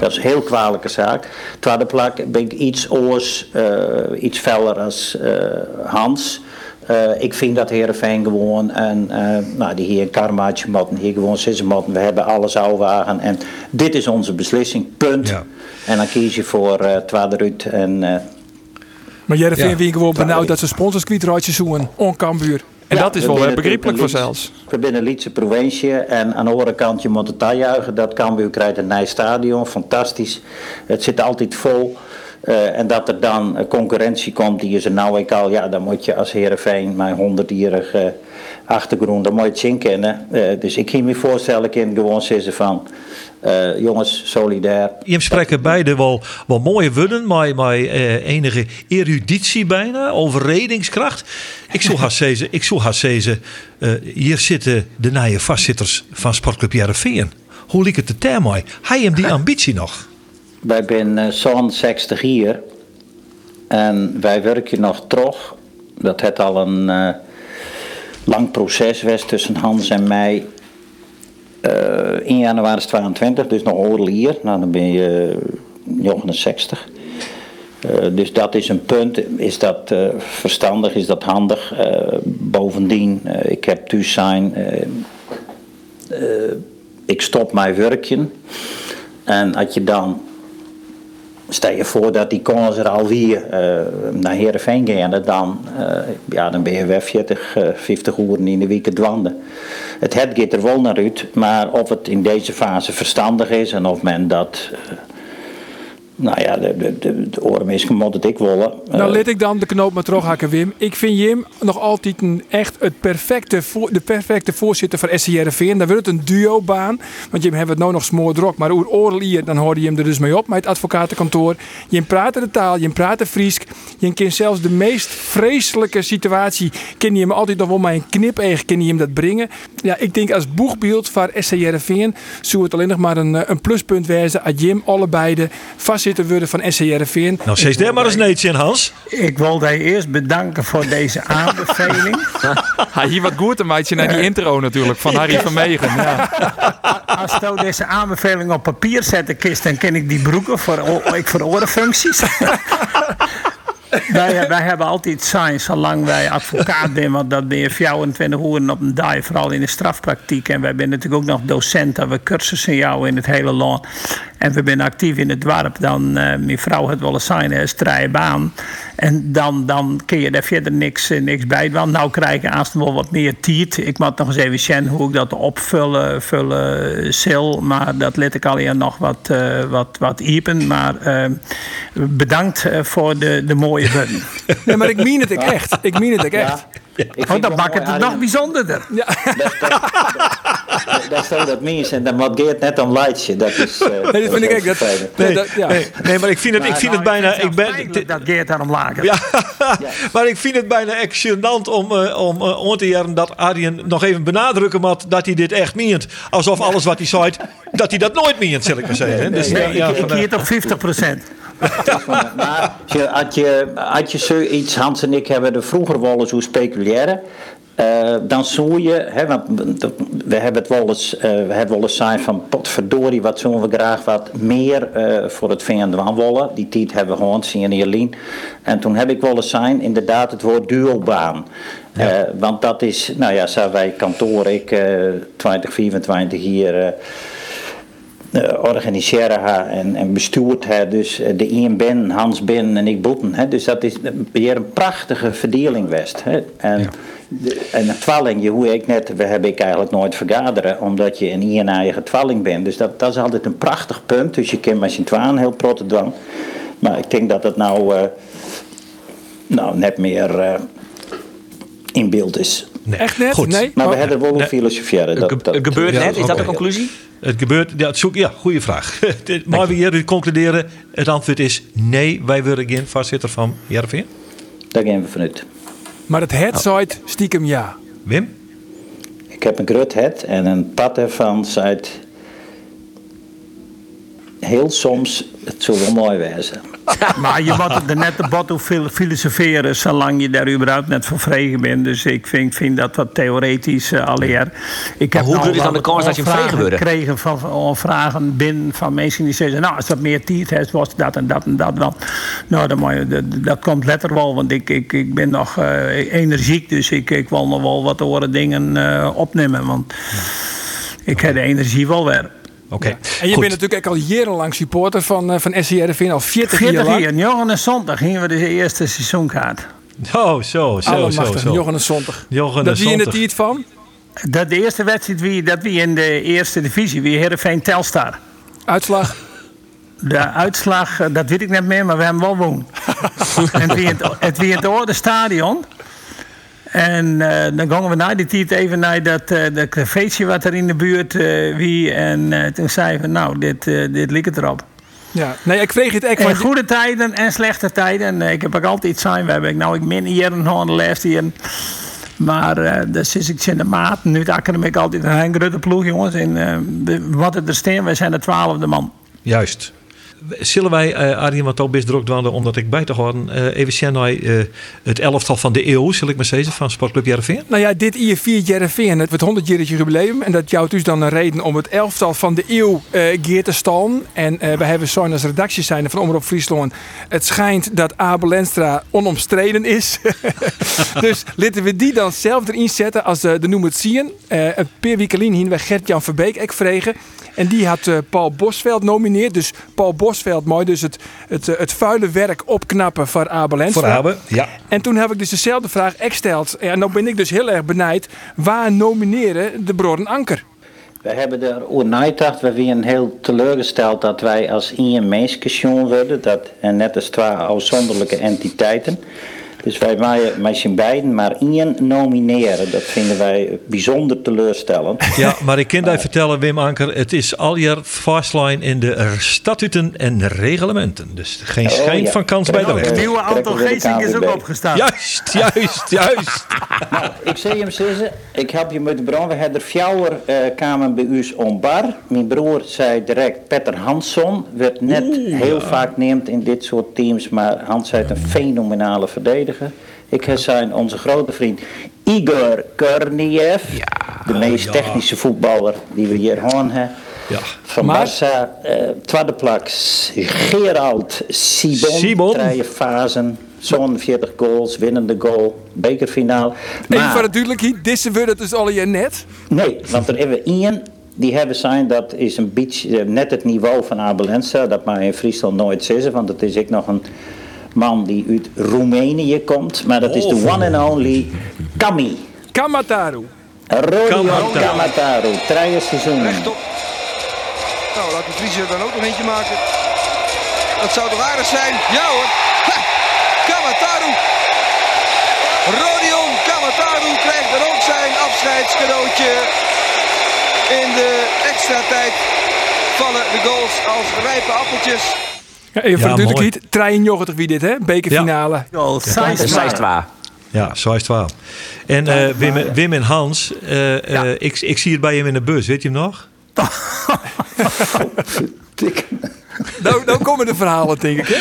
Dat is een heel kwalijke zaak. Tweede plak ben ik iets oors, eh, iets feller als eh, Hans. Eh, ik vind dat Heerenveen gewoon en eh, nou, die hier een karmaatje moeten, hier gewoon zitten moeten. We hebben alles ouwagen en dit is onze beslissing, punt. Ja. En dan kies je voor eh Tweede Ruud en eh, Maar Ja. ik gewoon benauwd dat ze sponsors kwijtraadjes zoeken. On Cambuur. En Ja, dat is we wel begrijpelijk voor zelfs. We binnen Lietse provincie en aan de andere kant je moet het toejuichen dat Cambuur krijgt een nieuw stadion, fantastisch. Het zit altijd vol. Eh, en dat er dan concurrentie komt, die is er nou ik al, ja, dan moet je als Heerenveen, mijn honderdjarige achtergrond, dan moet je het zien kennen. Eh, dus ik ging me voorstellen, ik kan gewoon zeggen van, eh, jongens, solidair. Je spreken beide wel, wel mooie woorden, maar, maar eh, enige eruditie bijna, overredingskracht. Ik zou haar zeggen, ik zou haar zeggen hier zitten de nieuwe vastzitters van Sportclub Jereveen. Hoe liep het de term Hij hem die ambitie nog? Wij zijn zo'n 60 hier en wij werken nog terug. Dat het al een lang proces was tussen Hans en mij. Eh, in januari 22, dus nog oorlog hier. Nou, dan ben je eh, 69. Eh, dus dat is een punt. Is dat eh, verstandig? Is dat handig? Eh, bovendien, eh, ik heb thuis zijn. eh, eh, ik stop mijn werkje. En als je dan Stel je voor dat die konings er alweer uh, naar Heerenveen gaan, dan, uh, ja, dan ben je weer 40, uh, 50 uur in de week dwanden. Het gaat er wel naar uit, maar of het in deze fase verstandig is en of men dat nou ja, de, de, de, de het ik willen. Nou, let ik dan de knoop maar terughakken, Wim. Ik vind Jim nog altijd een, echt het perfecte, de perfecte voorzitter van SCRV. Dan wordt het een duo-baan. Want Jim hebben het nou nog smoordrok. Maar hoe dan hoorde je hem er dus mee op met het advocatenkantoor. Je praat de taal, je praat de. Je kent zelfs de meest vreselijke situatie. Ken je hem altijd nog wel maar een knipeeg, ken je hem dat brengen. Ja, ik denk als boegbeeld voor SCRV zou het alleen nog maar een, een pluspunt wezen. Als Jim allebei de vast voorzitter worden van SCRV. Nou, zeg daar maar eens neetje in, Hans. Ik wilde hij eerst bedanken voor deze aanbeveling. Hij hier wat goed een maatje naar die intro natuurlijk van Harry van Meegen. Ja. Als je deze aanbeveling op papier zetten kist, dan ken ik die broeken voor, ik voor orenfuncties. wij, wij, hebben altijd zijn, zolang wij advocaat zijn, want dat ben je 24 uur op een dag, vooral in de strafpraktijk. En wij zijn natuurlijk ook nog docent, we cursussen jou in het hele land. En we zijn actief in het dorp, dan, uh, mijn vrouw het wel eens zijn, is baan. En dan, dan kun je daar verder niks, eh, niks bij. Want nou krijg ik aanstaan wel wat meer tijd. Ik moet nog eens even zien hoe ik dat opvullen vullen zal. Maar dat let ik alleen nog wat, uh, wat, wat iepen. Maar uh, bedankt voor de, de mooie button. Nee, maar ik meen het ik echt. Ik meen het ik echt. Ja. Oh, dan maakt het het nog bijzonderder. Ja. Dat is dat mensen en dan wat Geert net om lightje. Dat is. Uh, nee, dat vind ik echt. Dat, nee, dat, ja. nee, nee, maar ik vind het, ik vind het nou, bijna. Ik ben, dat Geert daarom lager. Ja, maar ik vind het bijna echt gênant om, uh, om uh, te jaren dat Arjen nog even benadrukken moet dat hij dit echt meent. Alsof alles wat hij zei, dat hij dat nooit meent, zal ik maar zeggen. Nee, dus, ik, ik hier toch 50 procent. maar als je, als je zoiets, Hans en ik hebben er vroeger wel eens hoe speculeren. Uh, dan zoe je, hè, want we hebben het wel eens, uh, we hebben wel eens zijn van potverdorie, wat zullen we graag wat meer uh, voor het vinden willen. Die tijd hebben we gewoon zien in Jelien. En toen heb ik wel eens zijn, inderdaad, het woord duobaan. Ja. want dat is, nou ja, zo wij kantoor, ik 2024 hier organiseren haar en, en bestuurt haar. Dus uh, de Ian Ben, Hans Ben en ik Boeten. Hè. Dus dat is weer een prachtige verdeling west. Hè. En, ja. de, en een twalling, hoe ik net, we hebben ik eigenlijk nooit vergaderen, omdat je een Ian eigen twalling bent. Dus dat, dat is altijd een prachtig punt. Dus je kunt met z'n twaan heel protte doen. Maar ik denk dat het nou, uh, nou net meer in beeld is. Nee. Echt net? Goed. Nee? Maar we hebben wel nee. filosoferen. Dat, het gebeurt net, is dat de conclusie? Het gebeurt, ja, zoek, ja goede vraag. maar we hier concluderen, het antwoord is nee, wij willen geen voorzitter van Jervin. Daar gaan we vanuit. Maar het het oh. stiekem ja. Wim? Ik heb een grut het en een pad ervan zei heel soms, het zou wel mooi wezen. maar je moet er net de bot veel filosoferen, zolang je daar überhaupt net voor vregen bent. Dus ik vind, vind dat wat theoretisch uh. Ik heb hoe is dan de kans dat je vregen wordt? gekregen van, van vragen binnen van mensen die zeggen, nou als dat meer tijd heeft, was dat en dat en dat. Nou, dat, dat, dat komt letter wel, want ik, ik, ik ben nog uh, energiek, dus ik, ik wil nog wel wat horen dingen uh, opnemen. Want ik heb de energie wel weer. Oké. Ja. En je bent natuurlijk al jarenlang supporter van, uh, van SCRV, al 40, 40 jaar lang. jaar. Jochen en Zondag gingen we de eerste seizoenkaart. Oh, zo, zo, zo, zo. Jochen en Zondag. Jochen dat wie in het tijd van? Dat de eerste wedstrijd wie, dat wie in de eerste divisie, wie Heerenveen Telstar. Uitslag? De uitslag, eh, dat weet ik niet meer, maar we hebben wel woon. en wie in het, het, wie in het oude stadion. En uh, dan gingen we na die tijd even naar dat, uh, dat cafeetje wat er in de buurt uh, wie. En toen zeiden we, nou, dit, dit ligt het erop. Ja, nee, ik kreeg het echt van... goede tijden en slechte tijden. ik heb ook altijd zijn. We hebben nou, ik min hier en de laatste hier. Maar uh, dus is ik in de maat. Nu akker ik altijd een grote ploeg, jongens. En wat het er staan, wij zijn de twaalfde man. Juist. Zullen wij, uh, Arjen, wat ook best druk omdat ik bij te horen, uh, even zien naar uh, het elftal van de eeuw, zal ik maar zeggen, van Sportclub Jereveen? Nou ja, dit hier vier Jereveen, het wordt 100 jaar jubileum. En dat jouwt dus dan een reden om het elftal van de eeuw uh, te staan. En we hebben zo als redactie zijn van Omroep Friesland. Het schijnt dat Abel Lenstra onomstreden is. dus laten we die dan zelf erin zetten als de noem het zien. Per Wiekelien hier we Gert-Jan Verbeek ek vregen. En die had Paul Bosveld nomineerd. Dus Paul Bosveld, mooi. Dus het, het, het vuile werk opknappen voor Abel Lenstra. Voor Abel, ja. En toen heb ik dus dezelfde vraag gesteld. En dan ben ik dus heel erg benijd. Waar nomineren de broren Anker? We hebben er over nagedacht. We zijn heel teleurgesteld dat wij als één mens gezien worden. Dat, en net als twee afzonderlijke entiteiten. Dus wij maken met z'n beiden maar één nomineren. Dat vinden wij bijzonder teleurstellend. Ja, maar ik kan je vertellen, Wim Anker, het is al jaar vastline in de statuten en reglementen. Dus geen schijn ja. van kans bij de De rechter. nieuwe Anton Trekken we de Geesink is ook opgestaan. Juist, juist, juist. Nou, ik zie hem zeggen, ik heb je moeten brengen. We hebben er fjouwer eh kwamen bij ons om bar. Mijn broer zei direct, Petter Hansson werd net heel vaak neemt in dit soort teams, maar Hans is een fenomenale verdediger. Ik heb zijn onze grote vriend Igor Korniev, de meest technische voetballer die we hier gewoon hebben. Ja. Van Maar- Barça, eh, tweede plak, Gerald Sibon, Sibon. drie fasen, zo'n 40 goals, winnende goal, bekerfinale. Even Maar- voor de duidelijkheid, deze wordt het dus al je net. Nee, want er hebben één die hebben zijn, dat is een beetje eh, net het niveau van Abelensa. Dat maar in Friesland nooit zeggen, want het is ik nog een man die uit Roemenië komt. Maar dat is de one and only Kami. Kamataru. Rodion Kamataru. Drie seizoenen. Rechtop. Nou, laat de Vriezer er dan ook nog eentje maken. Dat zou toch aardig zijn? Ja hoor. Ha! Kamataru. Rodion Kamataru krijgt dan ook zijn afscheidscadeautje. In de extra tijd vallen de goals als rijpe appeltjes. Ja, even voor Ja, de duidelijkheid, 93 wie dit hè, bekerfinale. Is Seisma. 6 Ja, zo is het wel. En eh, Wim, Wim en Hans, eh, eh, ik, ik zie het bij hem in de bus, weet je hem nog? Nou, nou komen de verhalen denk ik hè.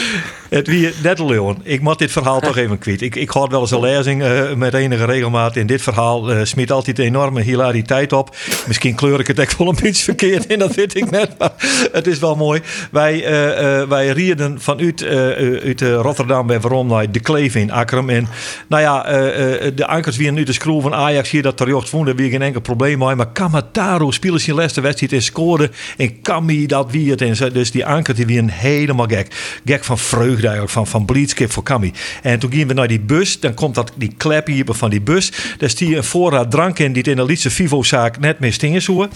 Het wie net Leon. Ik moet dit verhaal toch even kwijt. Ik, ik hoor wel eens een lezing eh, met enige regelmaat. In dit verhaal eh smiet altijd enorme hilariteit op. Misschien kleur ik het echt wel een beetje verkeerd in, dat weet ik net. Maar het is wel mooi. Wij, eh, wij rierden vanuit uit, Rotterdam bij naar de Kleef in Akrum. En nou ja, de ankers weer nu de screw van Ajax hier dat terecht vonden. Weer geen enkel probleem mee. Maar Kamataru speelde zijn laatste wedstrijd en scoorde. En Kami dat wie het. En dus die die weer helemaal gek. Gek van vreugde eigenlijk, van, van blijdschap voor Kami. En toen gingen we naar die bus. Dan komt dat, die klep hier van die bus. Daar stier een voorraad drank in die het in de Vivo-zaak net meer stingen zoen.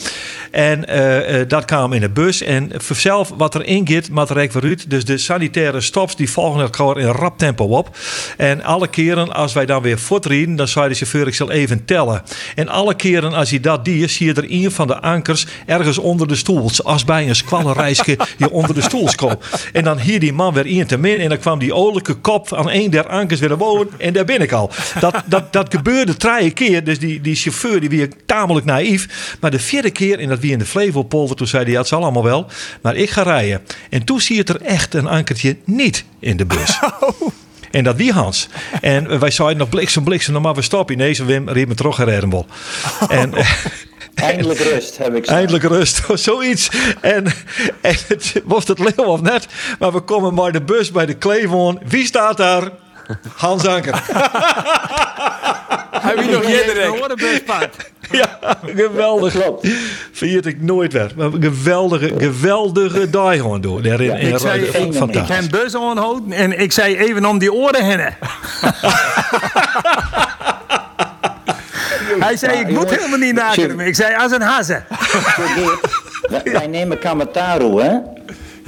En eh, eh, dat kwam in de bus. En zelf wat erin gaat, maar er uit. Dus de sanitaire stops die volgen elkaar in rap tempo op. En alle keren als wij dan weer voortrieden, dan zei de chauffeur, ik zal even tellen. En alle keren als hij dat deed, zie je er een van de ankers ergens onder de stoel. Als bij een squallenreisje je onder de stoel komt. En dan hier die man weer in te min. En dan kwam die olijke kop aan een der ankers weer naar boven. En daar ben ik al. Dat, dat, dat gebeurde drie keer. Dus die, die chauffeur die weer tamelijk naïef. Maar de vierde keer, en dat wie in de Flevopolder, toen zei hij, ja, het zal allemaal wel. Maar ik ga rijden. En toen zie je er echt een ankertje niet in de bus. En dat wie Hans. En wij zeiden nog bliksem, bliksem, dan maar we stoppen. Nee, ze Wim riep me terug gereden wel. En Eindelijk rust, heb ik gezegd. eindelijk rust, zoiets. En, en het was het leeuw of net. Maar we komen bij de bus bij de Kleefhoorn. Wie staat daar? Hans Anker. Hij wie nog buspad. Ja, geweldig. Klopt. Vergeet ik nooit weer. Maar een geweldige, geweldige dag gewoon door. Daarin, in, Ik zei, ik, ik heb bus aanhouden en ik zei even om die oren hennen. Hij zei, ik moet helemaal niet naken. Ik zei, als een hazen. Wij- Wij nemen Kamataru, hè?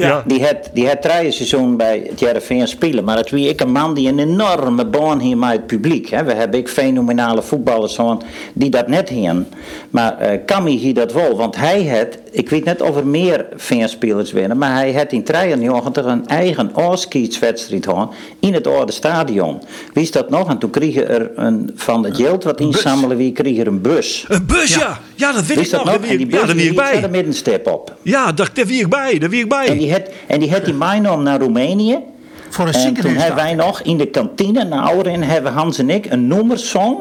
Ja. Die had, die had drie seizoen bij het Jereveen spelen. Maar het wie ik een man die een enorme baan hier met het publiek. Hè. We hebben ik fenomenale voetballers die dat net heen. Maar eh Kami hier dat wel. Want hij had, ik weet net of er meer fanspelers winnen. Maar hij had in 93 een eigen afscheidswedstrijd gehad in het oude stadion. Wie is dat nog? En toen kregen er een, van het geld wat inzamelen, wie kreeg er een bus. Een bus, ja. Ja, dat weet Wist ik dat nog. nog? Daar En wie ja, daar wie ik er bij. met een step op. Ja, daar daar wie ik bij. Daar wie ik En bij. die had, en die had die mijnam naar Roemenië. Voor een En toen hebben wij nog in de kantine, na ouderin, hebben Hans en ik een nummersong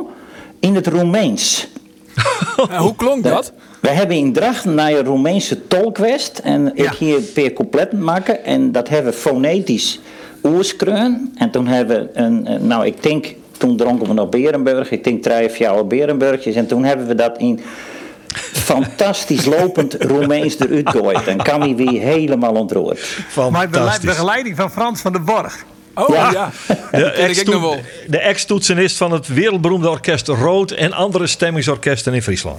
in het Roemeens. Hoe klonk dat? We hebben in Drachten naar een Roemeense tolkwest. En ik Ja. hier per couplet maken. En dat hebben we fonetisch oerskreun. En toen hebben we een, een- nou ik denk, toen dronken we nog Berenburg. Ik denk drie of vier Berenburgjes. En toen hebben we dat in fantastisch lopend Roemeens eruit gegooid. En Cammy wie helemaal ontroerd. Maar Fantastisch. begeleiding van Frans van der Borg. Oh ja. Ja. De ex-toet- de ex-toetsenist van het wereldberoemde orkest Rood en andere stemmingsorkesten in Friesland.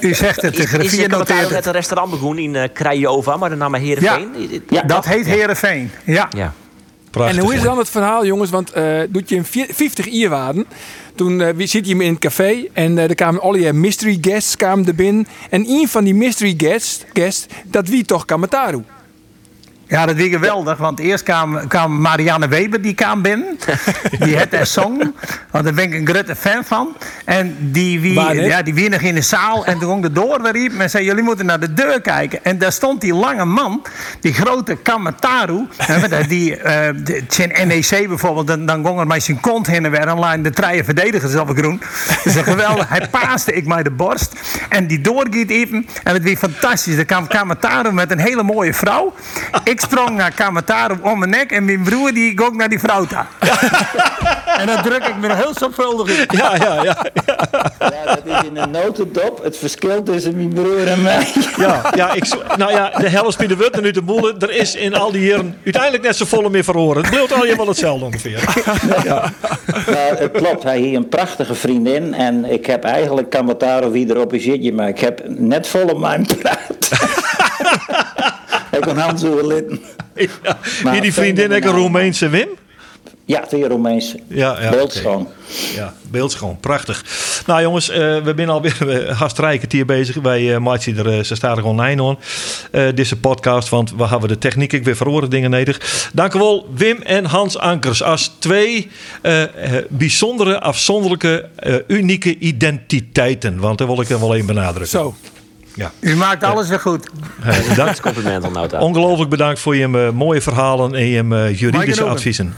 U zegt het, de Is, griffier noteert net het. een restaurant begonnen in eh Krajova, maar de naam Heerenveen? Ja, dat heet Heerenveen. Ja. Ja. Prachtig. En hoe is dan het verhaal, jongens? Want eh doet je in vier- 50 jaar waren. Toen eh, wie- zit je in het café en eh, er kwamen al die mystery guests kwamen er binnen. En een van die mystery guests, guests dat wie toch Kamataru. Ja, dat is geweldig. Want eerst kwam, kwam Marianne Weber, die kwam binnen. Die had een song. Want daar ben ik een grote fan van. En die wie, ja, die wie nog in de zaal. En toen ging de door weer riep en zei: Jullie moeten naar de deur kijken. En daar stond die lange man, die grote Kamataru. En met die, eh, de- zijn NEC bijvoorbeeld, dan, dan ging er maar zijn kont heen en weer. En de treien verdedigers op de groen. Dus geweldig. Hij paaste ik mij de borst. En die doorgiet even. En het was fantastisch. Er kwam Kamataru met een hele mooie vrouw. Ik sprong naar Kamataru om mijn nek. En mijn broer die ging naar die vrouw en dan druk ik me er heel zorgvuldig in. Ja, ja, ja. Ja, dat is in een notendop het verschil tussen mijn broer en mij. Ja, ja, ik, nou ja, de helft bij de Wutten nu de boelen. Er is in al die jaren uiteindelijk net zo volle meer verhoren. Het bleef al je wel hetzelfde ongeveer. Ja. Nou, het klopt, hij heeft een prachtige vriendin. En ik heb eigenlijk Kamataro wie erop is zit je, maar ik heb net vol op mijn praat. ik kon Hans overlitten. Ja. Hier die vriendin, ik een Roemeense Wim. Ja, twee Romeins. Ja, ja, Beeldschoon. Ja, beeldschoon. Prachtig. Nou jongens, eh, we zijn alweer uh, hartstikke hier bezig. Wij uh, maken er, uh, ze staan er online aan. Uh, deze podcast, want we hebben de techniek ik weer verhoren dingen nodig. Dank u wel Wim en Hans Ankers als twee uh, bijzondere, afzonderlijke, uh, unieke identiteiten. Want daar wil ik er wel even benadrukken. Zo. Ja. U maakt alles weer goed. Uh, Dat is compliment aan Nauta. Ongelooflijk bedankt voor je uh, mooie verhalen en je uh, juridische adviezen.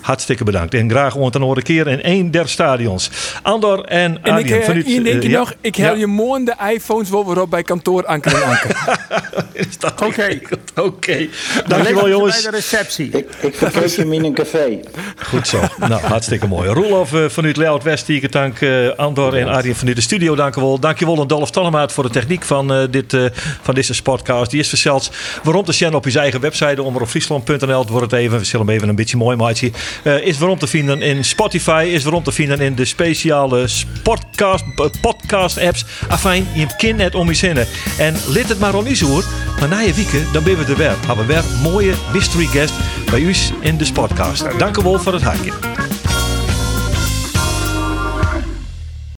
Hartstikke bedankt. En graag om een andere keer in één der stadions. Andor en En ik, uh, vanuit, Ian, denk je ja? nog, ik hel Ja. je morgen de iPhones wel weer op bij kantoor Anker en Anker. Is dat Oké. Oké. Dan Dankjewel Bij jongens. de receptie. Ik, ik vergeet je in een café. Goed zo. Nou, hartstikke mooi. Roelof uh, vanuit Leeuwarden West, die ik dank. Uh, Andor en Arjen vanuit de studio, dankjewel. Dankjewel aan Dolf Tallemaat voor de techniek van, uh, dit, uh, van deze podcast. Die is verzeld waarom te zien op je eigen website, omroepfriesland.nl. Het wordt het even, we zullen hem even een beetje mooi maken. Uh, is waarom te vinden in Spotify, is waarom te vinden in de speciale podcast, podcast apps. Afijn, je kan net om je zinnen. En lid het maar om niet zo maar na je weekend, dan ben we er weer. Hebben we weer mooie mystery guest bij u in de podcast. Dank u wel voor het haakje.